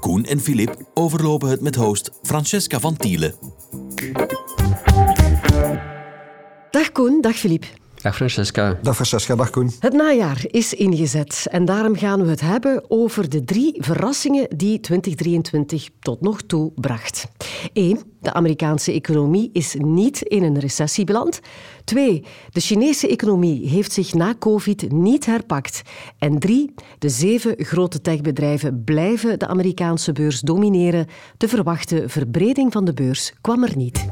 Koen en Filip overlopen het met host Francesca van Tielen. Dag Koen, dag Filip. Dag Francesca. Dag Francesca, dag Koen. Het najaar is ingezet en daarom gaan we het hebben over de drie verrassingen die 2023 tot nog toe bracht. 1. De Amerikaanse economie is niet in een recessie beland. 2. De Chinese economie heeft zich na COVID niet herpakt. En 3. De zeven grote techbedrijven blijven de Amerikaanse beurs domineren. De verwachte verbreding van de beurs kwam er niet.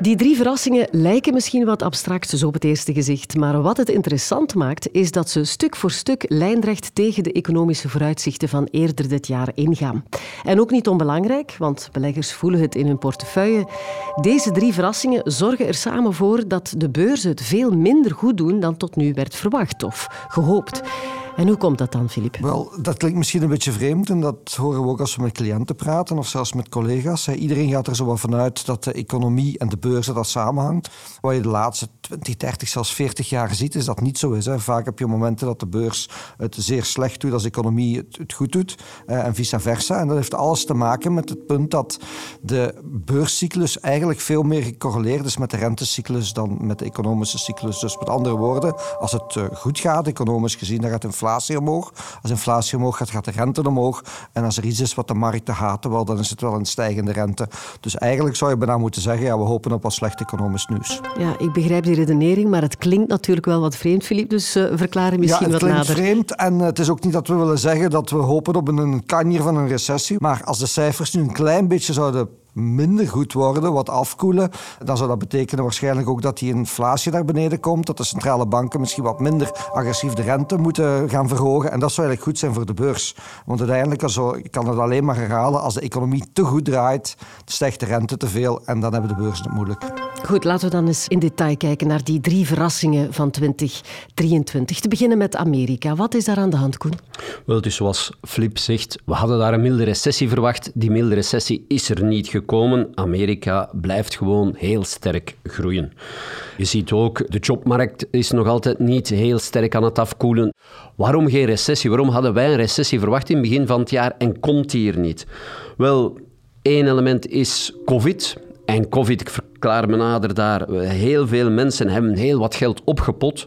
Die drie verrassingen lijken misschien wat abstract, zo op het eerste gezicht. Maar wat het interessant maakt, is dat ze stuk voor stuk lijnrecht tegen de economische vooruitzichten van eerder dit jaar ingaan. En ook niet onbelangrijk, want beleggers voelen het in hun portefeuille. Deze drie verrassingen zorgen er samen voor dat de beurzen het veel minder goed doen dan tot nu werd verwacht of gehoopt. En hoe komt dat dan, Filip? Wel, dat klinkt misschien een beetje vreemd en dat horen we ook als we met cliënten praten of zelfs met collega's. Iedereen gaat er zo vanuit dat de economie en de beurzen dat samenhangt. Wat je de laatste 20, 30, zelfs 40 jaar ziet, is dat niet zo is. Vaak heb je momenten dat de beurs het zeer slecht doet als de economie het, goed doet en vice versa. En dat heeft alles te maken met het punt dat de beurscyclus eigenlijk veel meer gecorreleerd is met de rentecyclus dan met de economische cyclus. Dus met andere woorden, als het eh, goed gaat, economisch gezien, dan gaat inflatie inflatie omhoog. Als inflatie omhoog gaat, gaat de rente omhoog. En als er iets is wat de markten haten, wel, dan is het wel een stijgende rente. Dus eigenlijk zou je bijna moeten zeggen, ja, we hopen op wat slecht economisch nieuws. Ja, ik begrijp die redenering, maar het klinkt natuurlijk wel wat vreemd, Filip. Dus uh, verklaar misschien wat nader. het klinkt vreemd en het is ook niet dat we willen zeggen dat we hopen op een kanjer van een recessie. Maar als de cijfers nu een klein beetje zouden minder goed worden, wat afkoelen, dan zou dat betekenen waarschijnlijk ook dat die inflatie naar beneden komt, dat de centrale banken misschien wat minder agressief de rente moeten gaan verhogen. En dat zou eigenlijk goed zijn voor de beurs. Want uiteindelijk, also, ik kan het alleen maar herhalen, als de economie te goed draait, stijgt de rente te veel en dan hebben de beurzen het moeilijk. Goed, laten we dan eens in detail kijken naar die drie verrassingen van 2023. Te beginnen met Amerika. Wat is daar aan de hand, Koen? Wel, dus zoals Flip zegt, we hadden daar een milde recessie verwacht. Die milde recessie is er niet gekomen. Amerika blijft gewoon heel sterk groeien. Je ziet ook, de jobmarkt is nog altijd niet heel sterk aan het afkoelen. Waarom geen recessie? Waarom hadden wij een recessie verwacht in het begin van het jaar en komt die er niet? Wel, één element is COVID. En COVID, ik verklaar me nader daar, heel veel mensen hebben heel wat geld opgepot.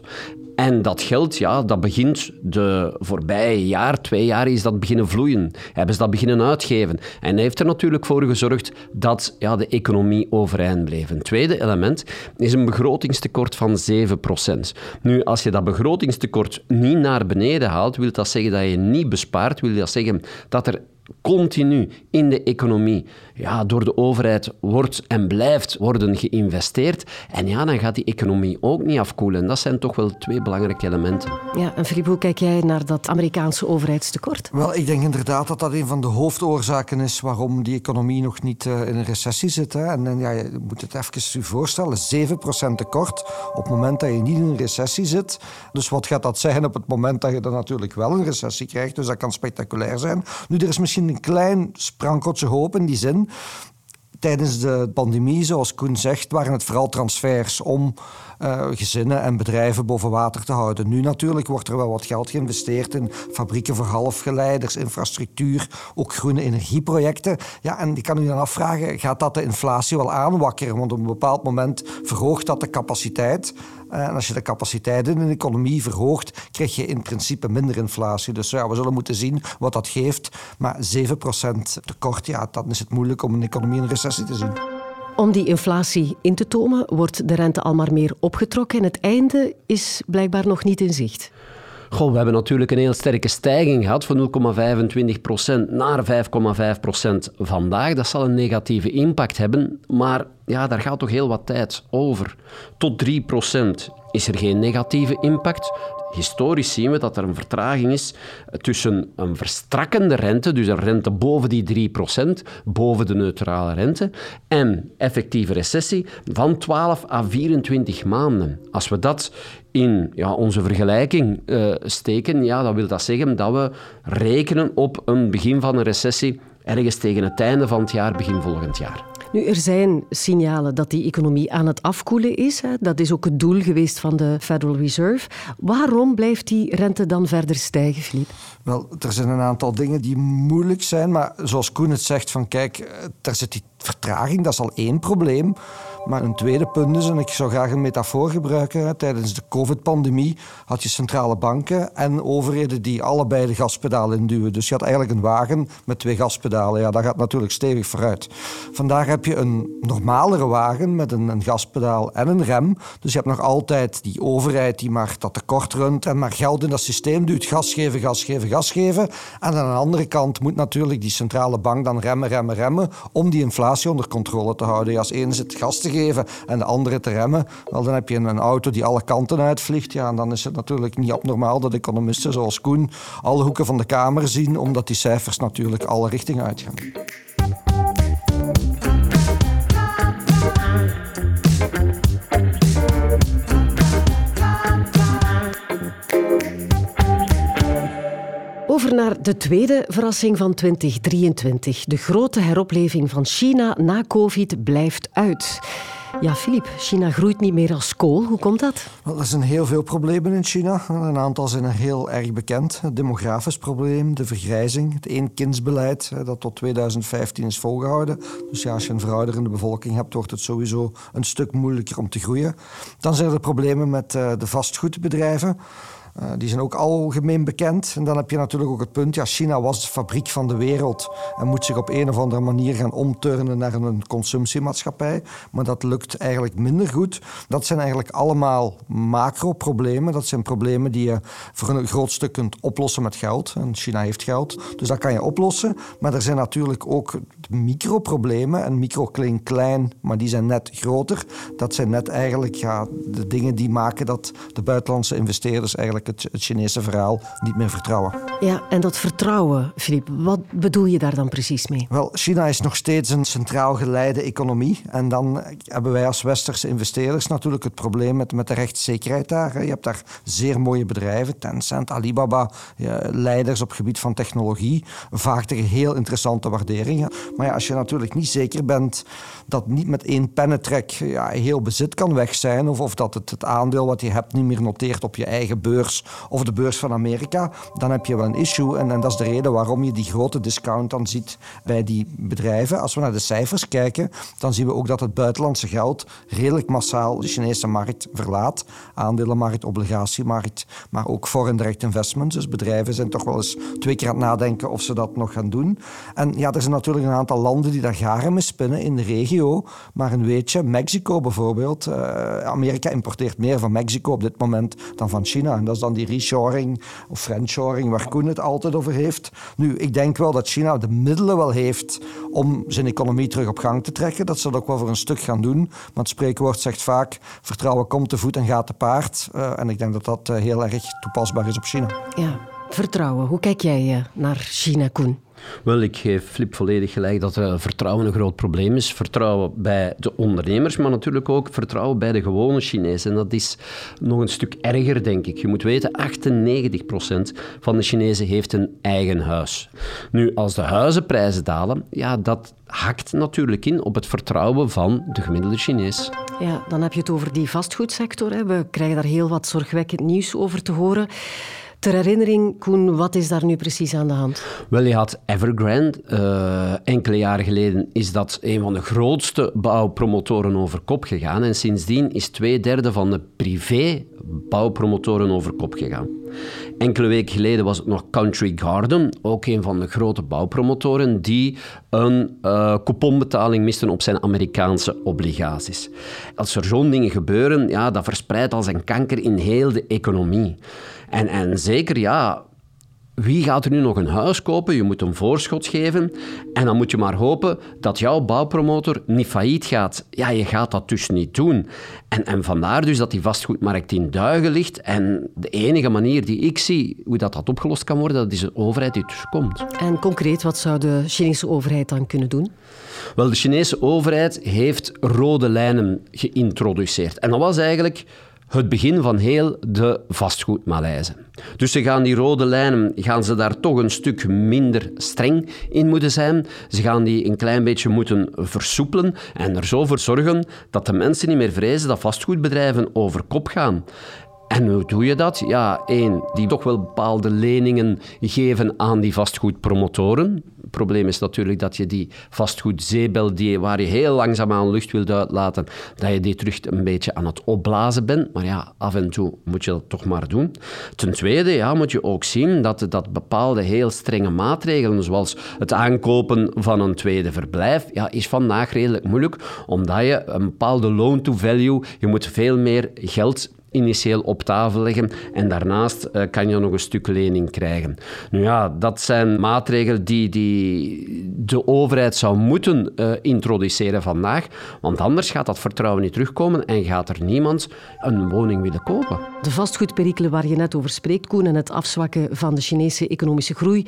En dat geld, ja, dat begint de voorbije jaar, twee jaar, is dat beginnen vloeien. Hebben ze dat beginnen uitgeven. En heeft er natuurlijk voor gezorgd dat ja, de economie overeind bleef. Een tweede element is een begrotingstekort van 7%. Nu, als je dat begrotingstekort niet naar beneden haalt, wil dat zeggen dat je niet bespaart, wil dat zeggen dat er continu in de economie ja, door de overheid wordt en blijft worden geïnvesteerd. En ja, dan gaat die economie ook niet afkoelen. Dat zijn toch wel twee belangrijke elementen. Ja, en Filip, hoe kijk jij naar dat Amerikaanse overheidstekort? Wel, ik denk inderdaad dat dat een van de hoofdoorzaken is waarom die economie nog niet uh, in een recessie zit. Hè. En, en, ja, je moet het even je voorstellen, 7% tekort op het moment dat je niet in een recessie zit. Dus wat gaat dat zeggen op het moment dat je dan natuurlijk wel een recessie krijgt? Dus dat kan spectaculair zijn. Nu, er is misschien een klein sprankeltje hoop in die zin. Tijdens de pandemie, zoals Koen zegt, waren het vooral transfers om uh, gezinnen en bedrijven boven water te houden. Nu natuurlijk wordt er wel wat geld geïnvesteerd in fabrieken voor halfgeleiders, infrastructuur, ook groene energieprojecten. Ja, en ik kan u dan afvragen, gaat dat de inflatie wel aanwakkeren? Want op een bepaald moment verhoogt dat de capaciteit. Eh, en als je de capaciteit in een economie verhoogt, krijg je in principe minder inflatie. Dus ja, we zullen moeten zien wat dat geeft. Maar 7% tekort, ja, dan is het moeilijk om een economie in recessie te zien. Om die inflatie in te tomen, wordt de rente al maar meer opgetrokken en het einde is blijkbaar nog niet in zicht. Goh, we hebben natuurlijk een heel sterke stijging gehad van 0,25% naar 5,5% vandaag. Dat zal een negatieve impact hebben, maar ja, daar gaat toch heel wat tijd over. Tot 3% is er geen negatieve impact. historisch zien we dat er een vertraging is tussen een verstrakkende rente, dus een rente boven die 3%, boven de neutrale rente, en effectieve recessie van 12 à 24 maanden. Als we dat in ja, onze vergelijking uh, steken, ja, dan wil dat zeggen dat we rekenen op een begin van een recessie ergens tegen het einde van het jaar, begin volgend jaar. Nu, er zijn signalen dat die economie aan het afkoelen is. Hè. Dat is ook het doel geweest van de Federal Reserve. Waarom blijft die rente dan verder stijgen, Philippe? Wel, er zijn een aantal dingen die moeilijk zijn. Maar zoals Koen het zegt, van kijk, eh, er zit die vertraging, dat is al één probleem. Maar een tweede punt is, en ik zou graag een metafoor gebruiken, tijdens de COVID-pandemie had je centrale banken en overheden die allebei de gaspedaal induwen. Dus je had eigenlijk een wagen met twee gaspedalen. Ja, dat gaat natuurlijk stevig vooruit. Vandaag heb je een normalere wagen met een, een gaspedaal en een rem. Dus je hebt nog altijd die overheid die maar dat tekort runt en maar geld in dat systeem duwt. Gas geven, gas geven, gas geven. En aan de andere kant moet natuurlijk die centrale bank dan remmen, remmen, remmen om die inflatie onder controle te houden. Als één zit gas te geven en de andere te remmen, wel, dan heb je een auto die alle kanten uitvliegt. Ja, en dan is het natuurlijk niet abnormaal dat economisten zoals Koen alle hoeken van de kamer zien, omdat die cijfers natuurlijk alle richtingen uitgaan. De tweede verrassing van 2023. De grote heropleving van China na COVID blijft uit. Ja, Filip, China groeit niet meer als kool. Hoe komt dat? Er zijn heel veel problemen in China. Een aantal zijn er heel erg bekend. Het demografisch probleem, de vergrijzing, het eenkindsbeleid dat tot 2015 is volgehouden. Dus ja, als je een verouderende bevolking hebt, wordt het sowieso een stuk moeilijker om te groeien. Dan zijn er problemen met eh, de vastgoedbedrijven. Uh, die zijn ook algemeen bekend. En dan heb je natuurlijk ook het punt, ja, China was de fabriek van de wereld en moet zich op een of andere manier gaan omturnen naar een consumptiemaatschappij. Maar dat lukt eigenlijk minder goed. Dat zijn eigenlijk allemaal macro-problemen. Dat zijn problemen die je voor een groot stuk kunt oplossen met geld. En China heeft geld, dus dat kan je oplossen. Maar er zijn natuurlijk ook microproblemen. En micro klinkt klein, maar die zijn net groter. Dat zijn net eigenlijk ja, de dingen die maken dat de buitenlandse investeerders eigenlijk het, het Chinese verhaal niet meer vertrouwen. Ja, en dat vertrouwen, Filip, wat bedoel je daar dan precies mee? Wel, China is nog steeds een centraal geleide economie. En dan hebben wij als westerse investeerders natuurlijk het probleem met, met de rechtszekerheid daar. Je hebt daar zeer mooie bedrijven, Tencent, Alibaba, leiders op gebied van technologie, vaak tegen heel interessante waarderingen. Maar ja, als je natuurlijk niet zeker bent dat niet met één pennentrek ja, heel bezit kan weg zijn, of, of dat het, het aandeel wat je hebt niet meer noteert op je eigen beurs of de beurs van Amerika, dan heb je wel een issue. En, en dat is de reden waarom je die grote discount dan ziet bij die bedrijven. Als we naar de cijfers kijken, dan zien we ook dat het buitenlandse geld redelijk massaal de Chinese markt verlaat. Aandelenmarkt, obligatiemarkt, maar ook foreign direct investments. Dus bedrijven zijn toch wel eens twee keer aan het nadenken of ze dat nog gaan doen. En ja, er zijn natuurlijk een aantal landen die daar garen mee spinnen in de regio. Maar een weetje, Mexico bijvoorbeeld. Uh, Amerika importeert meer van Mexico op dit moment dan van China. En dat is dan die reshoring of friendshoring waar Koen het altijd over heeft. Nu, ik denk wel dat China de middelen wel heeft om zijn economie terug op gang te trekken. Dat ze dat ook wel voor een stuk gaan doen. Maar het spreekwoord zegt vaak, vertrouwen komt te voet en gaat te paard. Uh, en ik denk dat dat uh, heel erg toepasbaar is op China. Ja, vertrouwen. Hoe kijk jij naar China, Koen? Wel, ik geef Flip volledig gelijk dat uh, vertrouwen een groot probleem is. Vertrouwen bij de ondernemers, maar natuurlijk ook vertrouwen bij de gewone Chinezen. En dat is nog een stuk erger, denk ik. Je moet weten, 98% van de Chinezen heeft een eigen huis. Nu, als de huizenprijzen dalen, ja, dat hakt natuurlijk in op het vertrouwen van de gemiddelde Chinees. Ja, dan heb je het over die vastgoedsector. Hè. We krijgen daar heel wat zorgwekkend nieuws over te horen. Ter herinnering, Koen, wat is daar nu precies aan de hand? Wel, je had Evergrande. Uh, enkele jaren geleden is dat een van de grootste bouwpromotoren over kop gegaan. En sindsdien is twee derde van de privé bouwpromotoren over kop gegaan. Enkele weken geleden was het nog Country Garden, ook een van de grote bouwpromotoren, die een uh, couponbetaling misten op zijn Amerikaanse obligaties. Als er zo'n dingen gebeuren, ja, dat verspreidt als een kanker in heel de economie. En, en zeker, ja, wie gaat er nu nog een huis kopen? Je moet een voorschot geven. En dan moet je maar hopen dat jouw bouwpromotor niet failliet gaat. Ja, je gaat dat dus niet doen. En, en vandaar dus dat die vastgoedmarkt in duigen ligt. En de enige manier die ik zie hoe dat, dat opgelost kan worden, dat is een overheid die tussenkomt. En concreet, wat zou de Chinese overheid dan kunnen doen? Wel, de Chinese overheid heeft rode lijnen geïntroduceerd. En dat was eigenlijk het begin van heel de vastgoedmalaise. Dus ze gaan die rode lijnen, gaan ze daar toch een stuk minder streng in moeten zijn. Ze gaan die een klein beetje moeten versoepelen en er zo voor zorgen dat de mensen niet meer vrezen dat vastgoedbedrijven over kop gaan. En hoe doe je dat? Ja, één, die toch wel bepaalde leningen geven aan die vastgoedpromotoren. Probleem is natuurlijk dat je die vastgoedzeebel, die, waar je heel langzaamaan lucht wilt uitlaten, dat je die terug een beetje aan het opblazen bent. Maar ja, af en toe moet je dat toch maar doen. Ten tweede ja, moet je ook zien dat, dat bepaalde heel strenge maatregelen, zoals het aankopen van een tweede verblijf, ja, is vandaag redelijk moeilijk, omdat je een bepaalde loan-to-value, je moet veel meer geld initieel op tafel leggen en daarnaast uh, kan je nog een stuk lening krijgen. Nu ja, dat zijn maatregelen die, die de overheid zou moeten uh, introduceren vandaag, want anders gaat dat vertrouwen niet terugkomen en gaat er niemand een woning willen kopen. De vastgoedperikelen waar je net over spreekt, Koen, en het afzwakken van de Chinese economische groei,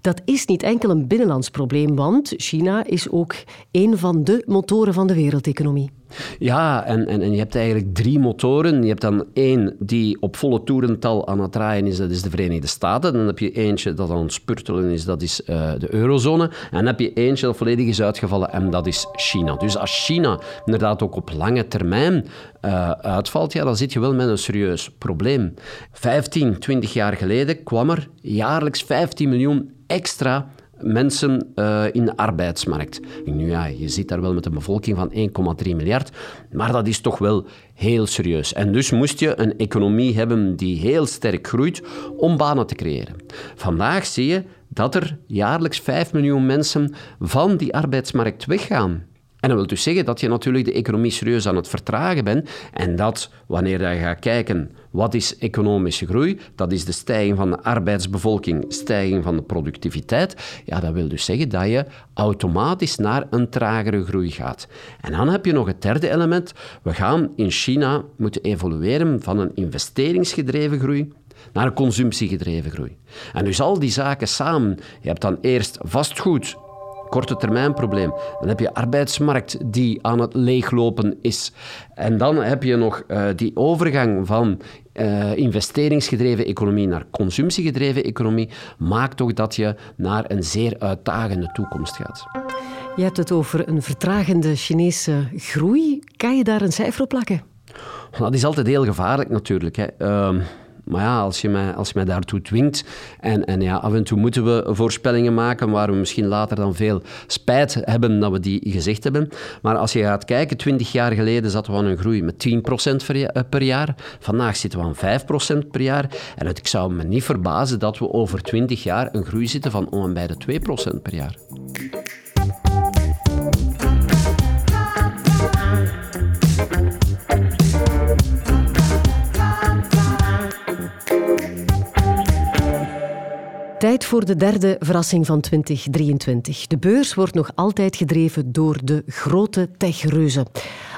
dat is niet enkel een binnenlands probleem, want China is ook een van de motoren van de wereldeconomie. Ja, en, en, en je hebt eigenlijk drie motoren. Je hebt dan één die op volle toerental aan het draaien is, dat is de Verenigde Staten. Dan heb je eentje dat aan het spurtelen is, dat is uh, de eurozone. En dan heb je eentje dat volledig is uitgevallen en dat is China. Dus als China inderdaad ook op lange termijn uh, uitvalt, ja, dan zit je wel met een serieus probleem. 15, 20 jaar geleden kwam er jaarlijks 15 miljoen extra mensen uh, in de arbeidsmarkt. Nu ja, je zit daar wel met een bevolking van 1,3 miljard, maar dat is toch wel heel serieus. En dus moest je een economie hebben die heel sterk groeit om banen te creëren. Vandaag zie je dat er jaarlijks 5 miljoen mensen van die arbeidsmarkt weggaan. En dat wil dus zeggen dat je natuurlijk de economie serieus aan het vertragen bent en dat wanneer je gaat kijken wat is economische groei, dat is de stijging van de arbeidsbevolking, stijging van de productiviteit, ja, dat wil dus zeggen dat je automatisch naar een tragere groei gaat. En dan heb je nog het derde element. We gaan in China moeten evolueren van een investeringsgedreven groei naar een consumptiegedreven groei. En dus al die zaken samen, je hebt dan eerst vastgoed, korte termijn probleem. Dan heb je arbeidsmarkt die aan het leeglopen is. En dan heb je nog uh, die overgang van uh, investeringsgedreven economie naar consumptiegedreven economie, maakt toch dat je naar een zeer uitdagende toekomst gaat. Je hebt het over een vertragende Chinese groei. Kan je daar een cijfer op plakken? Dat is altijd heel gevaarlijk natuurlijk. Hè. Uh, maar ja, als je mij, als je mij daartoe dwingt en, en ja, af en toe moeten we voorspellingen maken waar we misschien later dan veel spijt hebben dat we die gezegd hebben. Maar als je gaat kijken, 20 jaar geleden zaten we aan een groei met 10% per jaar. Vandaag zitten we aan 5% per jaar. En ik zou me niet verbazen dat we over 20 jaar een groei zitten van om en bij de 2% per jaar. Tijd voor de derde verrassing van 2023. De beurs wordt nog altijd gedreven door de grote techreuzen.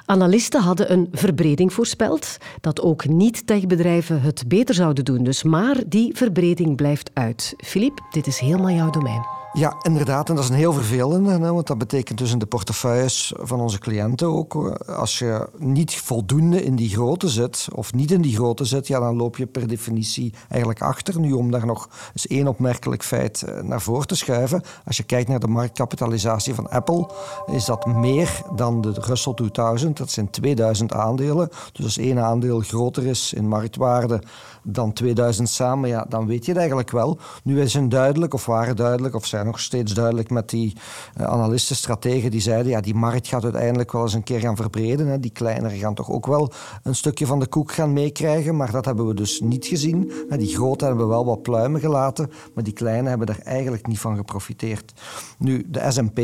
Analisten hadden een verbreding voorspeld, dat ook niet-techbedrijven het beter zouden doen. Dus maar die verbreding blijft uit. Filip, dit is helemaal jouw domein. Ja, inderdaad. En dat is een heel vervelende. Want dat betekent dus in de portefeuilles van onze cliënten ook. Als je niet voldoende in die grootte zit, of niet in die grootte zit, ja, dan loop je per definitie eigenlijk achter. Nu, om daar nog eens één opmerkelijk feit eh, naar voren te schuiven. Als je kijkt naar de marktkapitalisatie van Apple, is dat meer dan de Russell 2000. Dat zijn 2000 aandelen. Dus als één aandeel groter is in marktwaarde dan 2000 samen, ja, dan weet je het eigenlijk wel. Nu is het duidelijk, of waren duidelijk, of zijn nog steeds duidelijk met die uh, analisten, strategen die zeiden ja, die markt gaat uiteindelijk wel eens een keer gaan verbreden. Hè. Die kleinere gaan toch ook wel een stukje van de koek gaan meekrijgen, maar dat hebben we dus niet gezien. Die grote hebben wel wat pluimen gelaten, maar die kleine hebben er eigenlijk niet van geprofiteerd. Nu, de S&P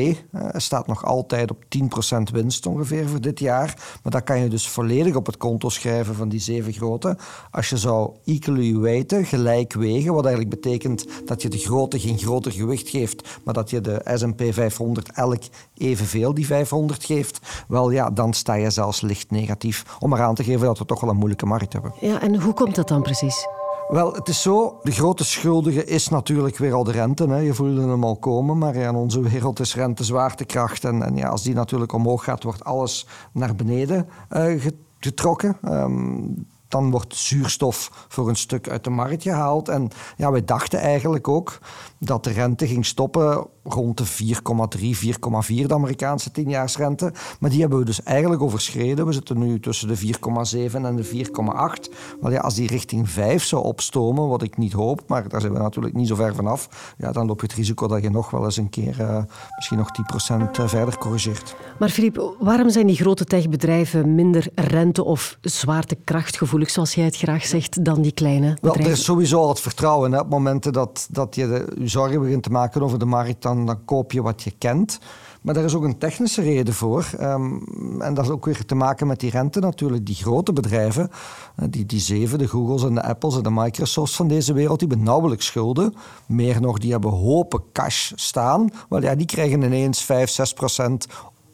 staat nog altijd op 10% winst ongeveer voor dit jaar, maar dat kan je dus volledig op het konto schrijven van die zeven grote. Als je zou equally weighten, gelijk wegen, wat eigenlijk betekent dat je de grote geen groter gewicht geeft, maar dat je de S&P 500 elk evenveel die 500 geeft, wel ja, dan sta je zelfs licht negatief. Om maar aan te geven dat we toch wel een moeilijke markt hebben. Ja, en hoe komt dat dan precies? Wel, het is zo, de grote schuldige is natuurlijk weer al de rente. Hè. Je voelde hem al komen, maar in onze wereld is rente zwaartekracht. En, en ja, als die natuurlijk omhoog gaat, wordt alles naar beneden uh, getrokken. Um, dan wordt zuurstof voor een stuk uit de markt gehaald. En ja, wij dachten eigenlijk ook dat de rente ging stoppen rond de 4,3, 4,4 de Amerikaanse tienjaarsrente. Maar die hebben we dus eigenlijk overschreden. We zitten nu tussen de 4,7 en de 4,8. Maar ja, als die richting 5 zou opstomen, wat ik niet hoop, maar daar zijn we natuurlijk niet zo ver vanaf, ja, dan loop je het risico dat je nog wel eens een keer uh, misschien nog 10% eh, verder corrigeert. Maar Filip, waarom zijn die grote techbedrijven minder rente- of zwaartekrachtgevoelig, zoals jij het graag zegt, dan die kleine bedrijven? Wel, er is sowieso al het vertrouwen. Hè. Op momenten dat, dat je de, zorgen begint te maken over de markt, dan, dan koop je wat je kent. Maar daar is ook een technische reden voor. Ehm, en dat is ook weer te maken met die rente natuurlijk. Die grote bedrijven, eh, die, die zeven, de Googles en de Apples en de Microsofts van deze wereld, die hebben nauwelijks schulden. Meer nog, die hebben hopen cash staan. Wel ja, die krijgen ineens 5, 6 procent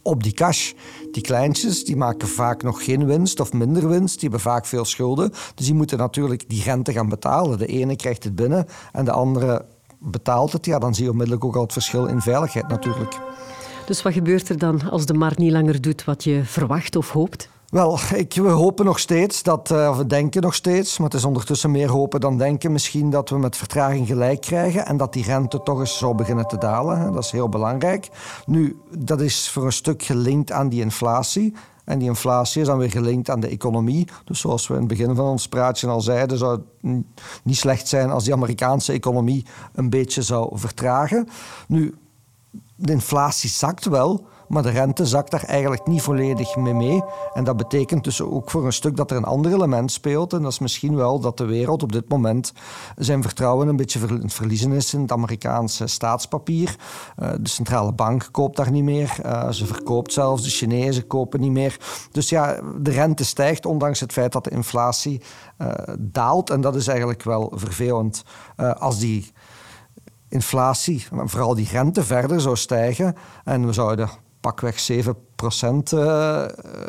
op die cash. Die kleintjes die maken vaak nog geen winst of minder winst. Die hebben vaak veel schulden. Dus die moeten natuurlijk die rente gaan betalen. De ene krijgt het binnen en de andere betaalt het, ja, dan zie je onmiddellijk ook al het verschil in veiligheid natuurlijk. Dus wat gebeurt er dan als de markt niet langer doet wat je verwacht of hoopt? Wel, ik, we hopen nog steeds, dat, uh, of we denken nog steeds, maar het is ondertussen meer hopen dan denken misschien dat we met vertraging gelijk krijgen en dat die rente toch eens zou beginnen te dalen. Dat is heel belangrijk. Nu, dat is voor een stuk gelinkt aan die inflatie. En die inflatie is dan weer gelinkt aan de economie. Dus zoals we in het begin van ons praatje al zeiden, zou het niet slecht zijn als die Amerikaanse economie een beetje zou vertragen. Nu, de inflatie zakt wel, maar de rente zakt daar eigenlijk niet volledig mee mee. En dat betekent dus ook voor een stuk dat er een ander element speelt. En dat is misschien wel dat de wereld op dit moment zijn vertrouwen een beetje verliezen is in het Amerikaanse staatspapier. Uh, de centrale bank koopt daar niet meer. Uh, ze verkoopt zelfs, de Chinezen kopen niet meer. Dus ja, de rente stijgt, ondanks het feit dat de inflatie uh, daalt. En dat is eigenlijk wel vervelend. als die inflatie, vooral die rente verder zou stijgen en we zouden pakweg 7 procent uh,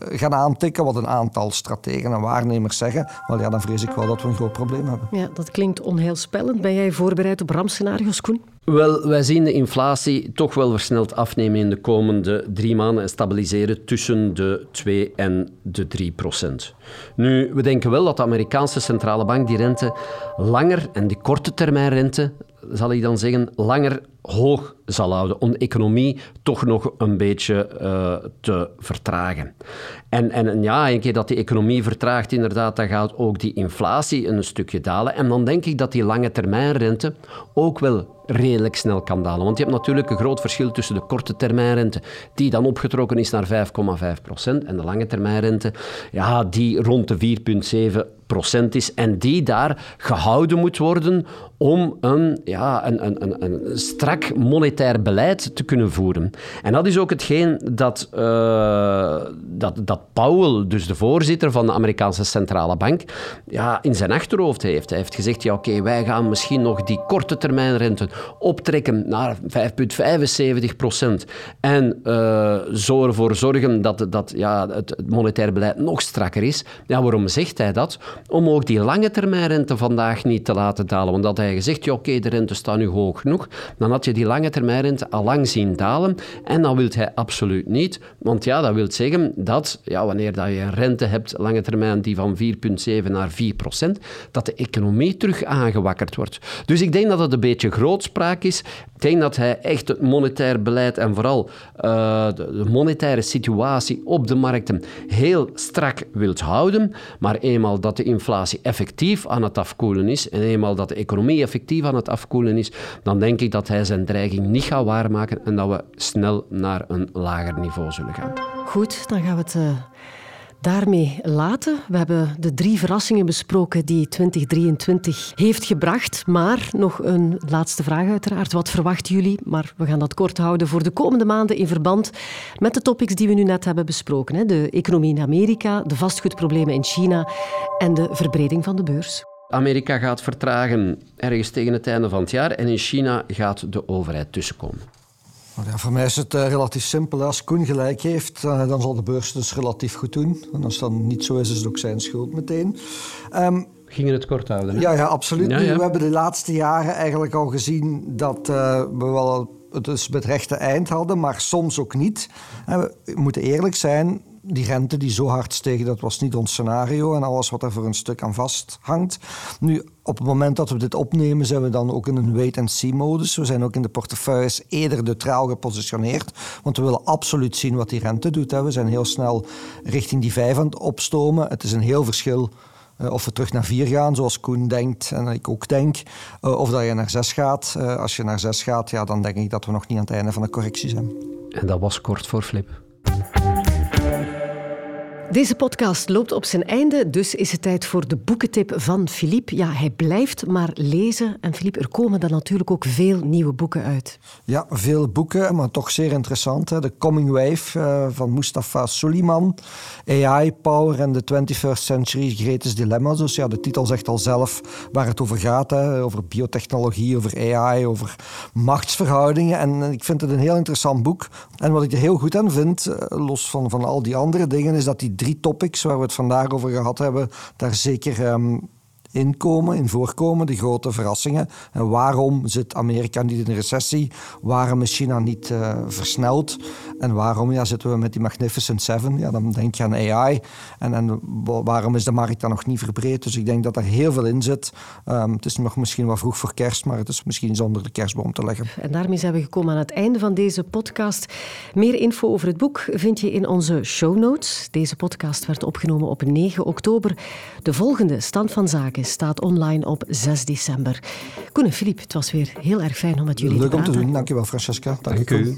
gaan aantikken, wat een aantal strategen en waarnemers zeggen. Wel ja, dan vrees ik wel dat we een groot probleem hebben. Ja, dat klinkt onheilspellend. Ben jij voorbereid op rampscenario's, Koen? Wel, wij zien de inflatie toch wel versneld afnemen in de komende drie maanden en stabiliseren tussen de 2 en de 3 procent. Nu, we denken wel dat de Amerikaanse centrale bank die rente langer en die korte termijn rente, zal ik dan zeggen, langer hoog zal houden om de economie toch nog een beetje uh, te vertragen. En, en, ja, een keer dat die economie vertraagt, inderdaad, dan gaat ook die inflatie een stukje dalen. En dan denk ik dat die lange termijn rente ook wel redelijk snel kan dalen. Want je hebt natuurlijk een groot verschil tussen de korte termijnrente, die dan opgetrokken is naar 5,5 procent, en de lange termijnrente, ja, die rond de 4,7 procent is en die daar gehouden moet worden om een, ja, een, een, een, strak monetair beleid te kunnen voeren. En dat is ook hetgeen dat, uh, dat, dat Powell, dus de voorzitter van de Amerikaanse Centrale Bank, ja, in zijn achterhoofd heeft. Hij heeft gezegd, ja oké, wij gaan misschien nog die korte termijn rente optrekken naar 5,75 procent en uh, zo ervoor zorgen dat, dat ja, het, monetair beleid nog strakker is. Ja, waarom zegt hij dat? Om ook die lange termijn rente vandaag niet te laten dalen. Want dat hij gezegd, ja oké, de rente staat nu hoog genoeg, dan had je die lange termijnrente al lang zien dalen. En dat wil hij absoluut niet. Want ja, dat wil zeggen dat ja, wanneer dat je een rente hebt, lange termijn, die van 4,7 naar 4 procent, dat de economie terug aangewakkerd wordt. Dus ik denk dat het een beetje grootspraak is. Ik denk dat hij echt het monetair beleid en vooral uh, de, monetaire situatie op de markten heel strak wilt houden. Maar eenmaal dat de inflatie effectief aan het afkoelen is en eenmaal dat de economie effectief aan het afkoelen is, dan denk ik dat hij zijn dreiging niet gaat waarmaken en dat we snel naar een lager niveau zullen gaan. Goed, dan gaan we het uh, daarmee laten. We hebben de drie verrassingen besproken die 2023 heeft gebracht. Maar nog een laatste vraag uiteraard. Wat verwachten jullie? Maar we gaan dat kort houden voor de komende maanden in verband met de topics die we nu net hebben besproken. De economie in Amerika, de vastgoedproblemen in China en de verbreding van de beurs. Amerika gaat vertragen ergens tegen het einde van het jaar en in China gaat de overheid tussenkomen. Ja, voor mij is het uh, relatief simpel. Als Koen gelijk heeft, uh, dan zal de beurs dus relatief goed doen. En als dat niet zo is, is het ook zijn schuld meteen. Um, Gingen het kort houden? Hè? Ja, ja, absoluut. Ja, ja. We hebben de laatste jaren eigenlijk al gezien dat uh, we wel het dus het rechte eind hadden, maar soms ook niet. En we moeten eerlijk zijn, die rente die zo hard steeg, dat was niet ons scenario en alles wat er voor een stuk aan vasthangt. Nu, op het moment dat we dit opnemen, zijn we dan ook in een wait-and-see-modus. We zijn ook in de portefeuilles eerder neutraal gepositioneerd, want we willen absoluut zien wat die rente doet. We zijn heel snel richting die vijf aan het opstomen. Het is een heel verschil uh, of we terug naar vier gaan, zoals Koen denkt en ik ook denk. Uh, of dat je naar zes gaat. Uh, als je naar zes gaat, ja, dan denk ik dat we nog niet aan het einde van de correctie zijn. En dat was kort voor Flip. Deze podcast loopt op zijn einde, dus is het tijd voor de boekentip van Philippe. Ja, hij blijft maar lezen. En Philippe, er komen dan natuurlijk ook veel nieuwe boeken uit. Ja, veel boeken, maar toch zeer interessant. Hè. The Coming Wave uh, van Mustafa Suliman. AI, Power and the 21st Century Greatest Dilemma. Dus ja, de titel zegt al zelf waar het over gaat. Hè. Over biotechnologie, over AI, over machtsverhoudingen. En ik vind het een heel interessant boek. En wat ik er heel goed aan vind, eh, los van, van al die andere dingen, is dat die drie topics waar we het vandaag over gehad hebben, daar zeker um, inkomen, in voorkomen, de grote verrassingen. En waarom zit Amerika niet in een recessie? Waarom is China niet uh, versneld? En waarom ja, zitten we met die Magnificent Seven? Ja, dan denk je aan AI. En, en waarom is de markt dan nog niet verbreed? Dus ik denk dat er heel veel in zit. Um, het is nog misschien wat vroeg voor kerst, maar het is misschien zonder de kerstboom te leggen. En daarmee zijn we gekomen aan het einde van deze podcast. Meer info over het boek vind je in onze show notes. Deze podcast werd opgenomen op 9 oktober. De volgende stand van zaken staat online op 6 december. Koen en Filip, het was weer heel erg fijn om met jullie Leuk te praten. Leuk om te doen. Dankjewel, Francesca. Dank, u.